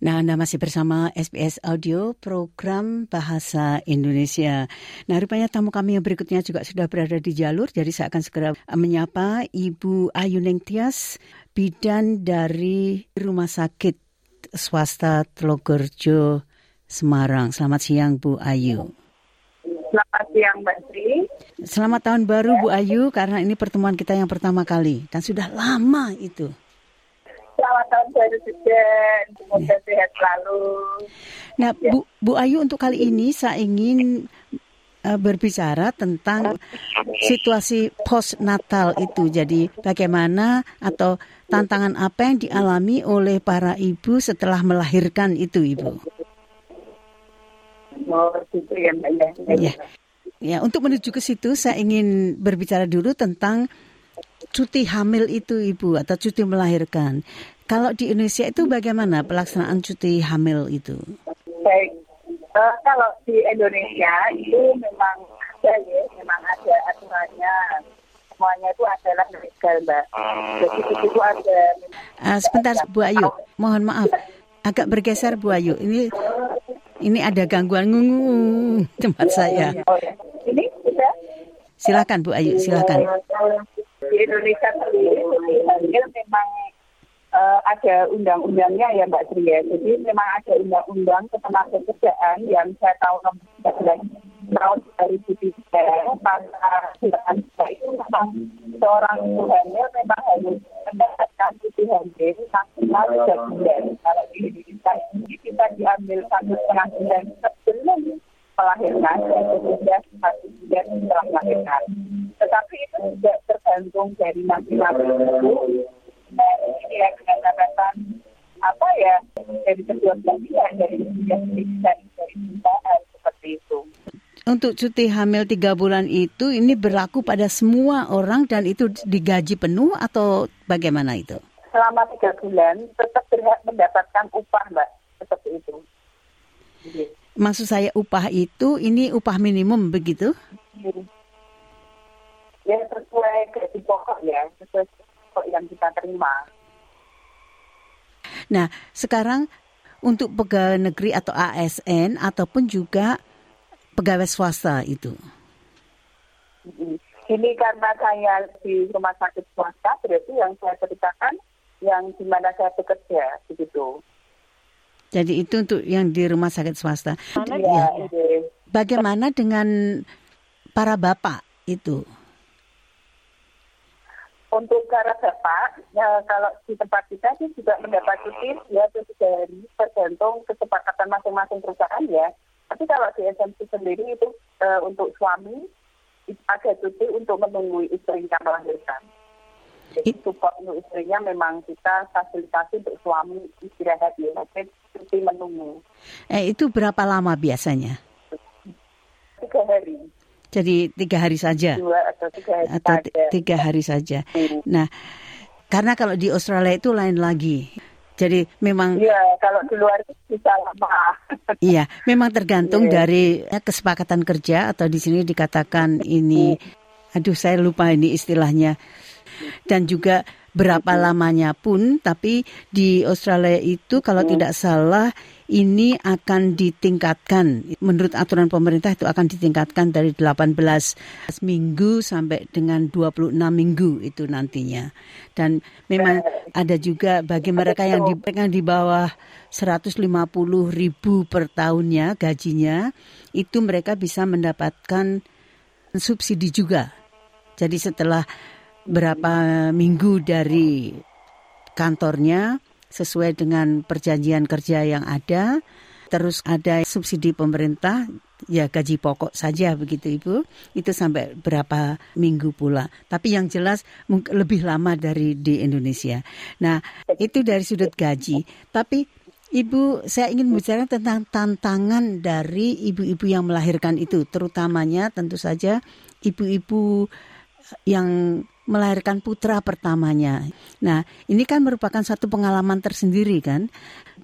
Nah, Anda masih bersama SBS Audio program Bahasa Indonesia. Nah, rupanya tamu kami yang berikutnya juga sudah berada di jalur, jadi saya akan segera menyapa Ibu Ayu Nengtias, bidan dari Rumah Sakit Swasta Telogorjo, Semarang. Selamat siang, Bu Ayu. Selamat siang Mbak Sri. Selamat tahun baru, Bu Ayu, karena ini pertemuan kita yang pertama kali. Dan sudah lama itu. Selamat tahun baru juga. Semoga sehat selalu. Nah, Bu, Bu Ayu untuk kali ini saya ingin uh, berbicara tentang situasi post Natal itu. Jadi bagaimana atau tantangan apa yang dialami oleh para ibu setelah melahirkan itu, Ibu? Oh, gitu ya Mbak ya. Ya. Ya, untuk menuju ke situ saya ingin berbicara dulu tentang cuti hamil itu Ibu atau cuti melahirkan. Kalau di Indonesia itu bagaimana pelaksanaan cuti hamil itu? Baik. Eh, kalau di Indonesia itu memang ada ya, memang ada aturannya. Semuanya itu adalah legal Mbak. Jadi di situ ada. Ah, sebentar Bu Ayu, mohon maaf. Agak bergeser Bu Ayu. Ini ini ada gangguan ngungu tempat saya. Oh ya. Ini sudah. Silakan Bu Ayu, silakan. Di Indonesia sendiri hamil memang eh, ada undang-undangnya ya Mbak Sri ya. Jadi memang ada undang-undang ketenagakerjaan yang saya tahu nomor 13 tahun 2003 pasal 9 itu memang seorang ibu hamil memang harus mendapatkan cuti hamil maksimal tiga bulan. Kalau di Indonesia ini kita diambil satu setengah sebelum melahirkan dan sudah satu bulan setelah melahirkan. Tetapi itu juga tergantung dari masing-masing ibu dan ini ya kedapatan apa ya dari kedua belah pihak dari dari dari dari perusahaan seperti itu. Untuk cuti hamil tiga bulan itu ini berlaku pada semua orang dan itu digaji penuh atau bagaimana itu? Selama tiga bulan tetap berhak mendapatkan upah mbak seperti itu. Maksud saya upah itu ini upah minimum begitu? ya sesuai gaji pokok ya sesuai yang kita terima. Nah, sekarang untuk pegawai negeri atau ASN ataupun juga pegawai swasta itu. Ini karena saya di rumah sakit swasta, berarti yang saya ceritakan yang di mana saya bekerja, begitu. Jadi itu untuk yang di rumah sakit swasta. Ya. iya. Bagaimana dengan para bapak itu? Untuk para bapak, ya, kalau di tempat kita sih juga mendapat cuti ya itu tiga hari tergantung kesepakatan masing-masing perusahaan ya. Tapi kalau di SMC sendiri itu eh, untuk suami itu ada cuti untuk menunggu istrinya melahirkan. Jadi support untuk istrinya memang kita fasilitasi untuk suami istirahat ya, tapi cuti menunggu Eh, itu berapa lama biasanya? tiga hari, Jadi tiga hari saja dua atau tiga hari atau tiga hari saja. Hmm. Nah, karena kalau di Australia itu lain lagi. Jadi memang Iya, kalau di luar itu bisa lama. Iya, memang tergantung Iya. dari ya, kesepakatan kerja atau di sini dikatakan ini, aduh saya lupa ini istilahnya, dan juga berapa lamanya pun. Tapi di Australia itu kalau tidak salah ini akan ditingkatkan. Menurut aturan pemerintah itu akan ditingkatkan dari 18 minggu sampai dengan 26 minggu itu nantinya. Dan memang ada juga bagi mereka yang di, yang di bawah 150 ribu per tahunnya gajinya, itu mereka bisa mendapatkan subsidi juga. Jadi setelah berapa minggu dari kantornya sesuai dengan perjanjian kerja yang ada, terus ada subsidi pemerintah, ya gaji pokok saja begitu Ibu, itu sampai berapa minggu pula. Tapi yang jelas lebih lama dari di Indonesia. Nah, itu dari sudut gaji. Tapi Ibu, saya ingin bicara tentang tantangan dari ibu-ibu yang melahirkan itu, terutamanya tentu saja ibu-ibu yang melahirkan putra pertamanya. Nah, ini kan merupakan satu pengalaman tersendiri kan,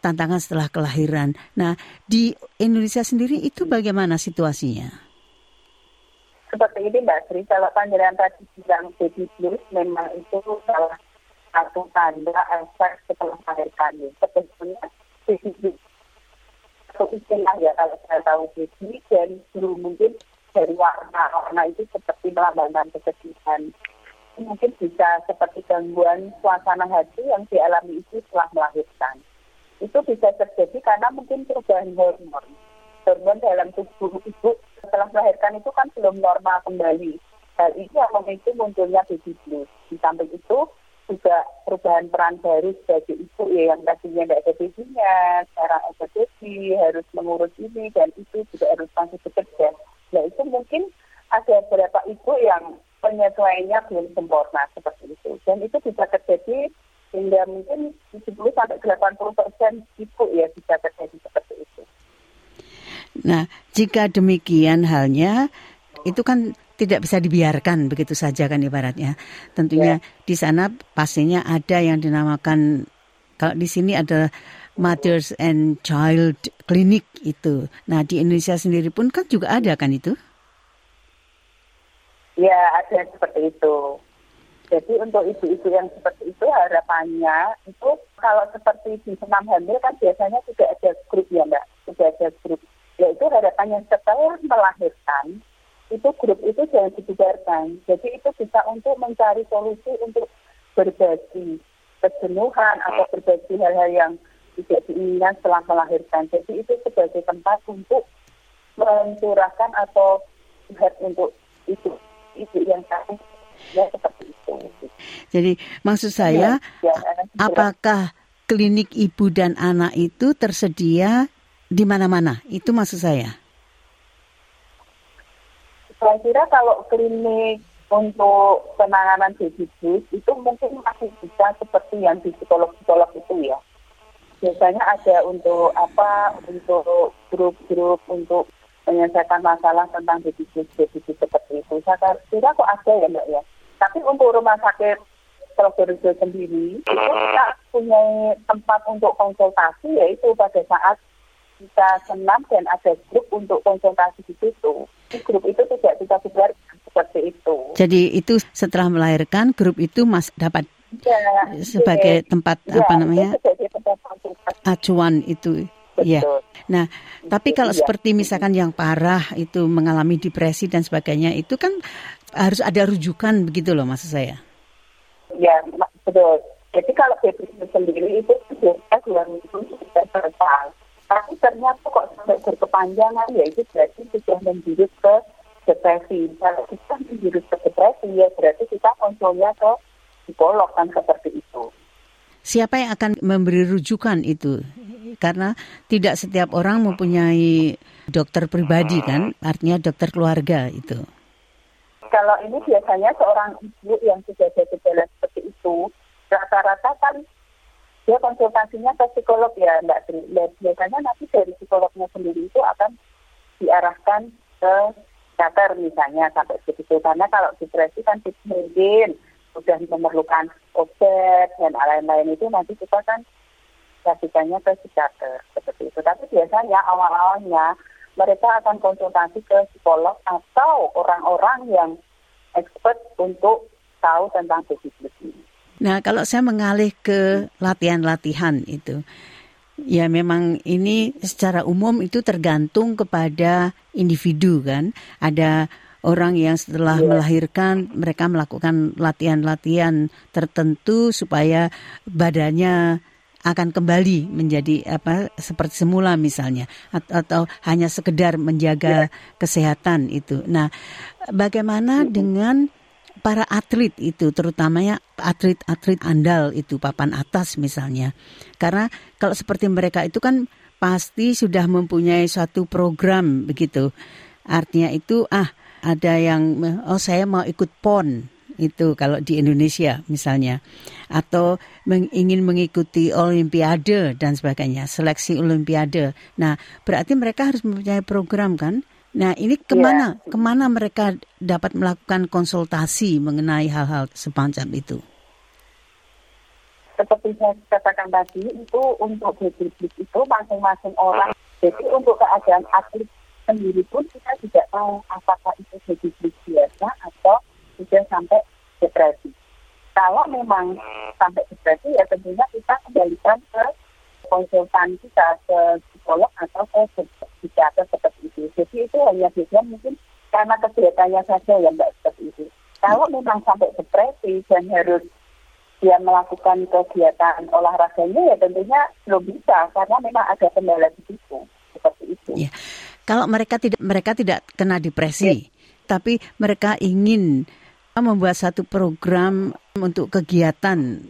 tantangan setelah kelahiran. Nah, di Indonesia sendiri itu bagaimana situasinya? Seperti ini Mbak Sri, kalau panjenengan tadi bilang baby blues memang itu salah satu tanda efek setelah melahirkan. Sebetulnya baby itu istilah ya kalau saya tahu baby dan belum mungkin dari warna warna itu seperti melambangkan kesedihan mungkin bisa seperti gangguan suasana hati yang dialami ibu setelah melahirkan. Itu bisa terjadi karena mungkin perubahan hormon. Hormon dalam tubuh ibu setelah melahirkan itu kan belum normal kembali. Hal ini yang memicu munculnya baby blues. Di samping itu juga perubahan peran baru sebagai ibu ya yang tadinya tidak ada babynya, sekarang baby, harus mengurus ini dan itu juga harus masih bekerja. Nah itu mungkin ada beberapa ibu yang penyesuaiannya belum sempurna seperti itu. Dan itu bisa terjadi hingga mungkin 70 sampai 80 persen ibu ya bisa terjadi seperti itu. Nah, jika demikian halnya, itu kan tidak bisa dibiarkan begitu saja kan ibaratnya. Tentunya ya. di sana pastinya ada yang dinamakan kalau di sini ada Mothers and Child Clinic itu. Nah di Indonesia sendiri pun kan juga ada kan itu? Ya, ada seperti itu. Jadi untuk ibu-ibu yang seperti itu harapannya itu kalau seperti di senam hamil kan biasanya tidak ada grup ya mbak, tidak ada grup. Yaitu harapannya setelah melahirkan itu grup itu jangan dibubarkan. Jadi itu bisa untuk mencari solusi untuk berbagi kejenuhan atau berbagi hal-hal yang tidak diinginkan setelah melahirkan. Jadi itu sebagai tempat untuk mencurahkan atau untuk itu ibu yang sakit ya seperti itu. Jadi maksud saya, ya, ya, apakah klinik ibu dan anak itu tersedia di mana-mana? Itu maksud saya. Saya kira kalau klinik untuk penanganan baby itu mungkin masih bisa seperti yang di psikolog-psikolog itu ya. Biasanya ada untuk apa, untuk grup-grup, untuk menyelesaikan masalah tentang defisit defisit seperti itu. Saya kira kok ada ya mbak ya. Tapi untuk rumah sakit Probolinggo sendiri itu kita punya tempat untuk konsultasi yaitu pada saat kita senam dan ada grup untuk konsultasi di situ. Di grup itu tidak bisa dibiarkan seperti itu. Jadi itu setelah melahirkan grup itu mas dapat ya, sebagai ya, tempat ya, apa namanya tempat acuan itu Iya. Nah, tapi kalau iya. seperti misalkan yang parah itu mengalami depresi dan sebagainya, itu kan harus ada rujukan begitu loh maksud saya. Ya, betul. Jadi kalau depresi sendiri itu biasanya dua minggu sudah selesai. Tapi ternyata kok sampai berkepanjangan ya itu berarti sudah menjurus ke depresi. Kalau kita menjurus ke depresi ya berarti kita konsulnya ke psikolog kan seperti itu. Siapa yang akan memberi rujukan itu? Karena tidak setiap orang mempunyai dokter pribadi kan, artinya dokter keluarga itu. Kalau ini biasanya seorang ibu yang sudah ada gejala seperti itu, rata-rata kan dia konsultasinya ke psikolog ya Mbak Tri. Biasanya nanti dari psikolognya sendiri itu akan diarahkan ke psikiater misalnya sampai begitu. Karena kalau depresi kan mungkin sudah memerlukan obat dan lain-lain itu nanti kita kan kasihkannya ke psikiater seperti itu. Tapi biasanya awal-awalnya mereka akan konsultasi ke psikolog atau orang-orang yang expert untuk tahu tentang psikis ini. Nah, kalau saya mengalih ke latihan-latihan itu, ya memang ini secara umum itu tergantung kepada individu kan. Ada orang yang setelah yeah. melahirkan mereka melakukan latihan-latihan tertentu supaya badannya akan kembali menjadi apa seperti semula misalnya atau, atau hanya sekedar menjaga yeah. kesehatan itu. Nah, bagaimana dengan para atlet itu terutamanya atlet-atlet andal itu papan atas misalnya. Karena kalau seperti mereka itu kan pasti sudah mempunyai suatu program begitu. Artinya itu ah ada yang oh saya mau ikut pon itu kalau di Indonesia misalnya atau meng, ingin mengikuti olimpiade dan sebagainya seleksi olimpiade nah berarti mereka harus mempunyai program kan Nah, ini ke mana yeah. ke mana mereka dapat melakukan konsultasi mengenai hal-hal semacam itu? Seperti saya katakan tadi, itu untuk baby itu masing-masing orang. Jadi untuk keadaan atlet sendiri pun kita tidak tahu apakah itu baby biasa atau sudah sampai depresi. Kalau memang sampai depresi ya tentunya kita kembalikan ke konsultan kita ke psikolog atau ke psikiater seperti itu. Jadi itu hanya biasanya mungkin karena kegiatannya saja yang tidak seperti itu. Kalau memang sampai depresi dan harus dia melakukan kegiatan olahraganya ya tentunya belum bisa karena memang ada kendala di situ seperti itu. Ya. Kalau mereka tidak mereka tidak kena depresi, ya. tapi mereka ingin membuat satu program untuk kegiatan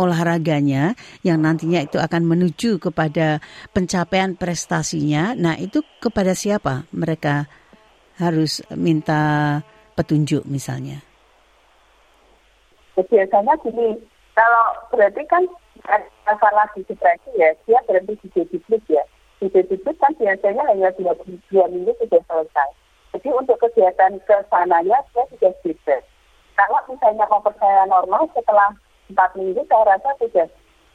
olahraganya yang nantinya itu akan menuju kepada pencapaian prestasinya. Nah, itu kepada siapa mereka harus minta petunjuk misalnya? Biasanya gini, kalau berarti kan masalah di depresi ya, dia berhenti di dediklik ya. Dediklik kan biasanya hanya dua, dua minggu sudah selesai. Jadi untuk kegiatan ke sananya dia sudah bebas. Kalau misalnya mau percaya normal setelah empat minggu saya rasa sudah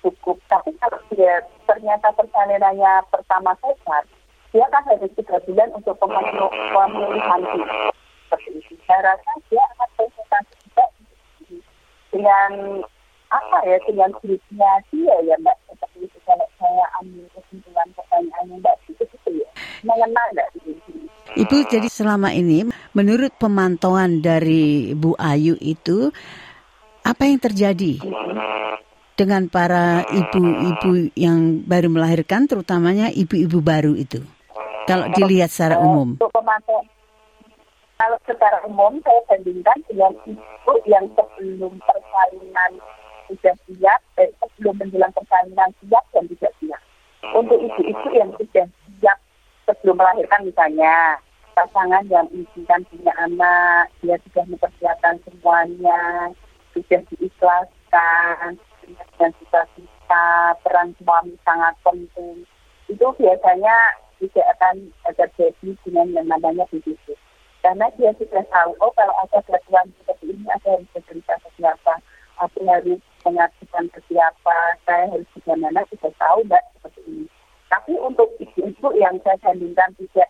cukup. Tapi kalau dia ternyata persalinannya pertama sehat, dia kan harus tiga bulan untuk pemulihan seperti itu. Saya rasa dia akan konsultasi juga dengan apa ya dengan grupnya dia ya mbak seperti kalau saya ambil kesimpulan pertanyaannya mbak itu itu ya mengenal Ibu jadi selama ini menurut pemantauan dari Bu Ayu itu apa yang terjadi dengan para ibu-ibu yang baru melahirkan, terutamanya ibu-ibu baru itu? Kalau dilihat secara umum. Kalau secara umum saya bandingkan dengan ibu yang sebelum persalinan sudah siap, eh, sebelum menjelang persalinan siap dan tidak siap. Untuk ibu-ibu yang sudah siap sebelum melahirkan misalnya, pasangan yang izinkan punya anak, dia sudah mempersiapkan semuanya, sudah diikhlaskan, dan juga bisa peran suami sangat penting. Itu biasanya tidak akan terjadi dengan yang namanya begitu. Karena dia sudah tahu, oh kalau ada gangguan seperti ini, ada harus bercerita ke siapa, aku harus mengajukan ke siapa, saya harus bagaimana, sudah tahu mbak seperti ini. Tapi untuk ibu-ibu yang saya bandingkan tidak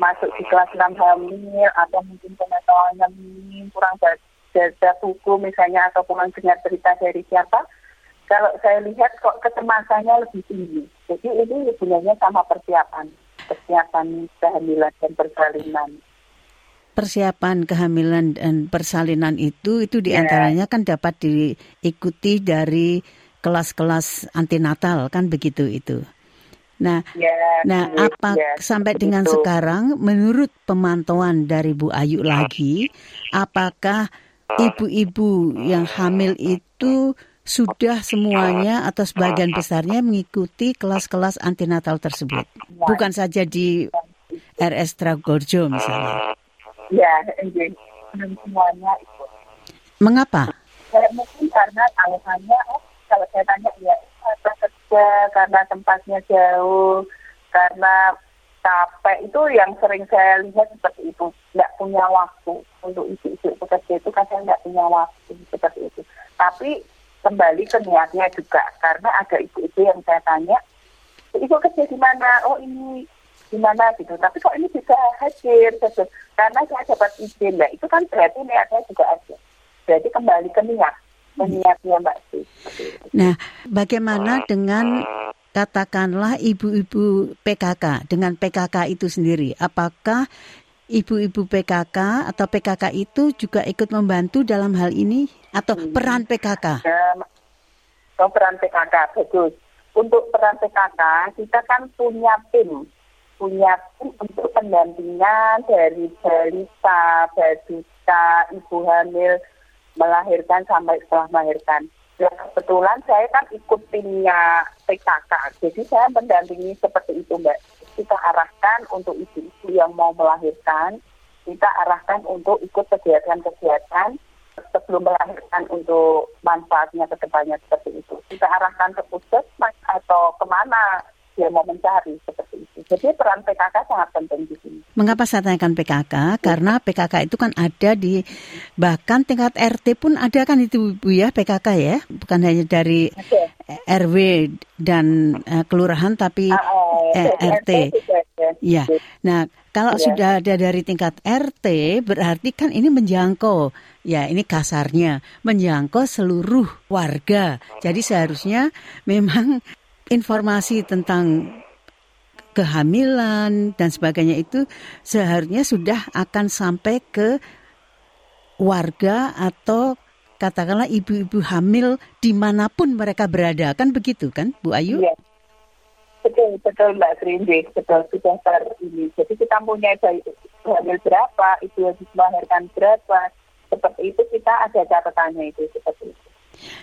masuk di kelas 6 hamil atau mungkin pengetahuannya minim, kurang baca buku misalnya atau kurang dengar cerita dari siapa, kalau saya lihat kok kecemasannya lebih tinggi. Jadi ini sebenarnya sama persiapan, persiapan kehamilan dan persalinan. Persiapan kehamilan dan persalinan itu itu di antaranya ya. kan dapat diikuti dari kelas-kelas antinatal kan begitu itu. Nah, ya, nah ya, apa ya, sampai dengan itu. sekarang menurut pemantauan dari Bu Ayu lagi, apakah ibu-ibu yang hamil itu sudah semuanya atau sebagian besarnya mengikuti kelas-kelas antinatal tersebut, bukan saja di RS Tragorjo misalnya. Ya, semuanya itu. Mengapa? mungkin karena alasannya, oh, kalau saya tanya ya kerja karena tempatnya jauh, karena capek itu yang sering saya lihat seperti itu nggak punya waktu untuk isu-isu bekerja itu kan saya nggak punya waktu seperti itu tapi kembali ke niatnya juga karena ada ibu-ibu yang saya tanya ibu kerja di mana oh ini di mana gitu. Tapi kok ini bisa hadir? Gitu. karena saya dapat izin. Lah itu kan berarti niatnya juga ada. Berarti kembali ke niat. Niatnya mbak sih nah bagaimana dengan katakanlah ibu-ibu PKK dengan PKK itu sendiri, apakah ibu-ibu PKK atau PKK itu juga ikut membantu dalam hal ini? Atau hmm. peran PKK? Ya, oh, peran PKK bagus. Untuk peran PKK kita kan punya tim, punya untuk pendampingan dari balita, balita, ibu hamil melahirkan sampai setelah melahirkan Ya, kebetulan saya kan ikut timnya PKK, jadi saya mendampingi seperti itu Mbak. Kita arahkan untuk ibu-ibu yang mau melahirkan, kita arahkan untuk ikut kegiatan-kegiatan sebelum melahirkan untuk manfaatnya ke depannya seperti itu. Kita arahkan ke puskesmas atau ke mana dia mau mencari seperti itu. Jadi peran PKK sangat penting di sini. Mengapa saya tanyakan PKK? Karena PKK itu kan ada di bahkan tingkat RT pun ada kan itu Bu ya PKK ya, bukan hanya dari Oke. RW dan eh, kelurahan tapi ah, eh, RT. ada. Ya. Nah, kalau Iya. sudah ada dari tingkat RT berarti kan ini menjangkau ya ini kasarnya menjangkau seluruh warga. Jadi seharusnya memang informasi tentang kehamilan dan sebagainya itu seharusnya sudah akan sampai ke warga atau katakanlah ibu-ibu hamil di mana pun mereka berada kan begitu kan Bu Ayu? Iya. Betul, betul Mbak Trindi, betul sudah ter ini. Jadi kita punya hamil berapa, itu habis melahirkan berapa, seperti itu kita ada catatannya itu seperti itu.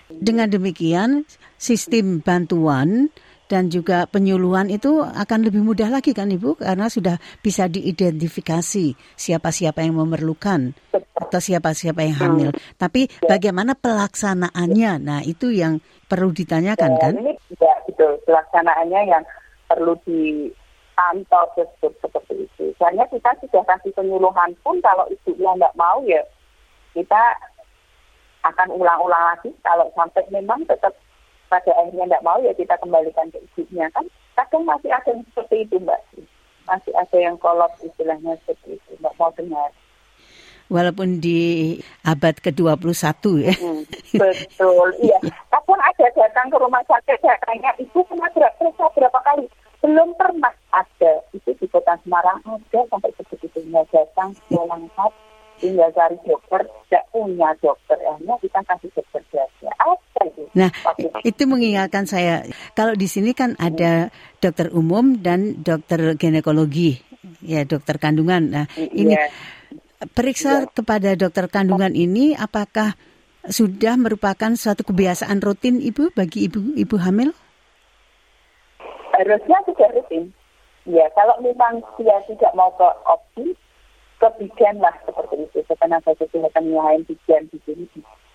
Dengan demikian, sistem bantuan dan juga penyuluhan itu akan lebih mudah lagi kan Ibu karena sudah bisa diidentifikasi siapa-siapa yang memerlukan atau siapa-siapa yang hamil. Tapi bagaimana pelaksanaannya? Nah, itu yang perlu ditanyakan kan? Nah, ini juga betul pelaksanaannya yang perlu dipantau betul seperti itu. Soalnya kita sudah kasih penyuluhan pun kalau ibunya nggak mau ya kita akan ulang-ulang lagi kalau sampai memang tetap pada akhirnya nggak mau ya kita kembalikan ke ibunya kan kadang masih ada yang seperti itu mbak masih ada yang kolot istilahnya seperti itu nggak mau dengar Walaupun di abad ke-21 ya. Hmm, betul, iya. Kadang ada datang ke rumah sakit, saya tanya, ibu pernah ber- periksa berapa kali? Belum pernah ada. Itu di kota Semarang ada sampai sebegitunya datang, lengkap, tinggal cari dokter, tidak punya dokter. Akhirnya kita kasih dokter biasa. Apa itu? Nah, itu mengingatkan saya kalau di sini kan ada dokter umum dan dokter ginekologi, ya dokter kandungan. Nah, ini Iya. periksa kepada dokter kandungan ini apakah sudah merupakan suatu kebiasaan rutin ibu bagi ibu ibu hamil? harusnya sudah rutin. Ya, kalau memang dia tidak mau ke opsi, ke bidan lah seperti itu. Ketenaga kesehatan yang lain bidan di sini,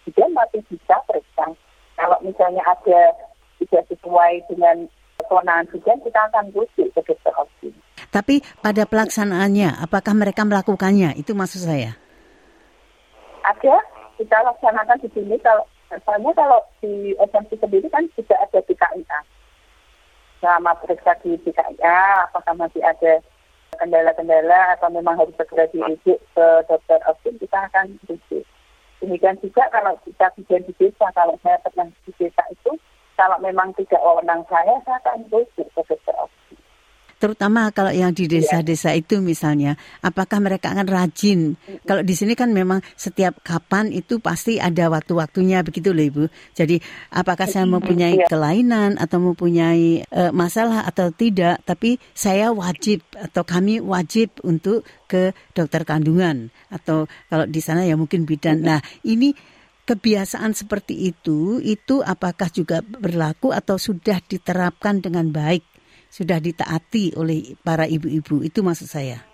bidan masih bisa periksa. Kalau misalnya ada tidak sesuai dengan kewenangan bidan, kita akan rujuk ke dokter opsi. Tapi pada pelaksanaannya, apakah mereka melakukannya? Itu maksud saya. Ada, kita laksanakan di sini. Kalau misalnya kalau di SMP sendiri kan juga ada BKIA. Selama periksa di BKIA, apakah masih ada kendala-kendala atau memang harus segera dirujuk ke dokter opsi, kita akan rujuk. Demikian juga kalau kita bidan di desa, kalau saya pernah di desa itu, kalau memang tidak wewenang saya, saya akan rujuk ke dokter opsi. Terutama kalau yang di desa-desa itu misalnya, apakah mereka akan rajin? Kalau di sini kan memang setiap kapan itu pasti ada waktu-waktunya begitu loh Ibu. Jadi apakah saya mempunyai Iya. kelainan atau mempunyai eh, masalah atau tidak, tapi saya wajib atau kami wajib untuk ke dokter kandungan atau kalau di sana ya mungkin bidan. Nah, ini kebiasaan seperti itu itu apakah juga berlaku atau sudah diterapkan dengan baik? Sudah ditaati oleh para ibu-ibu itu maksud saya.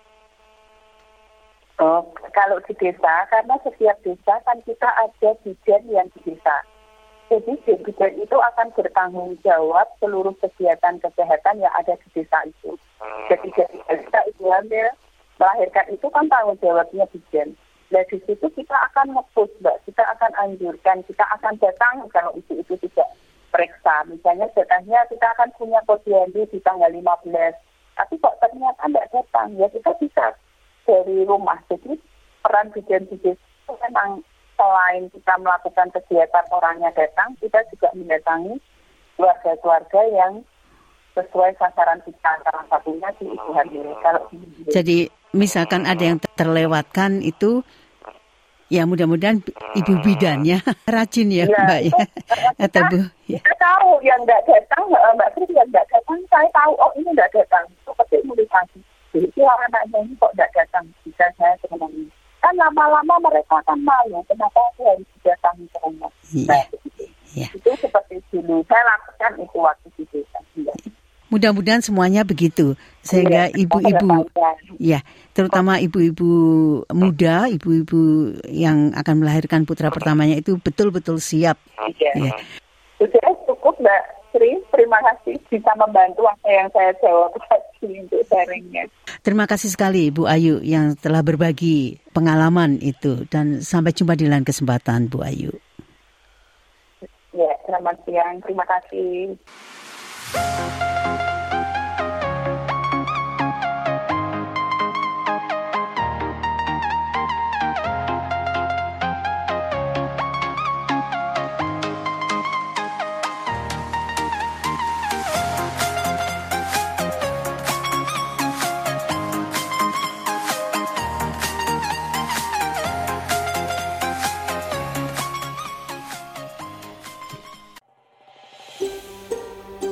Oh, kalau di desa, karena setiap desa kan kita ada bidan yang di desa. Jadi bidan itu akan bertanggung jawab seluruh kegiatan kesehatan yang ada di desa itu. Jadi jadi kita itu hamil, melahirkan itu kan tanggung jawabnya bidan. Nah di situ kita akan nge-push, Mbak. Kita akan anjurkan, kita akan datang kalau ibu itu tidak periksa. Misalnya datangnya kita akan punya posyandu di tanggal 15. Tapi kok ternyata tidak datang, ya kita bisa dari rumah. Jadi peran bidan bidan itu memang selain kita melakukan kegiatan orangnya datang, kita juga mendatangi keluarga-keluarga yang sesuai sasaran kita. Salah satunya di ibu hamil. Kalau di- Jadi misalkan ada yang terlewatkan itu ya mudah-mudahan ibu bidannya rajin ya, Ya, Mbak ya. itu- Atau Bu. Ya. Kita tahu yang nggak datang, eh, Mbak Tri yang nggak datang, saya tahu, oh ini nggak datang. Seperti imunisasi. Jadi anaknya ini kok nggak datang, bisa saya teman Kan lama-lama mereka akan malu, kenapa saya harus didatangi ke rumah. Iya. Nah, itu. Itu seperti dulu. Saya lakukan itu waktu di desa. Iya. Mudah-mudahan semuanya begitu sehingga Iya, ibu-ibu ke depannya. ya, terutama ibu-ibu muda, ibu-ibu yang akan melahirkan putra pertamanya itu betul-betul siap. Iya. Ya. Sudah cukup Mbak Sri, terima kasih bisa membantu apa yang saya jawab tadi. untuk sharingnya. Terima kasih sekali Bu Ayu yang telah berbagi pengalaman itu dan sampai jumpa di lain kesempatan Bu Ayu. Ya, selamat siang. Terima kasih.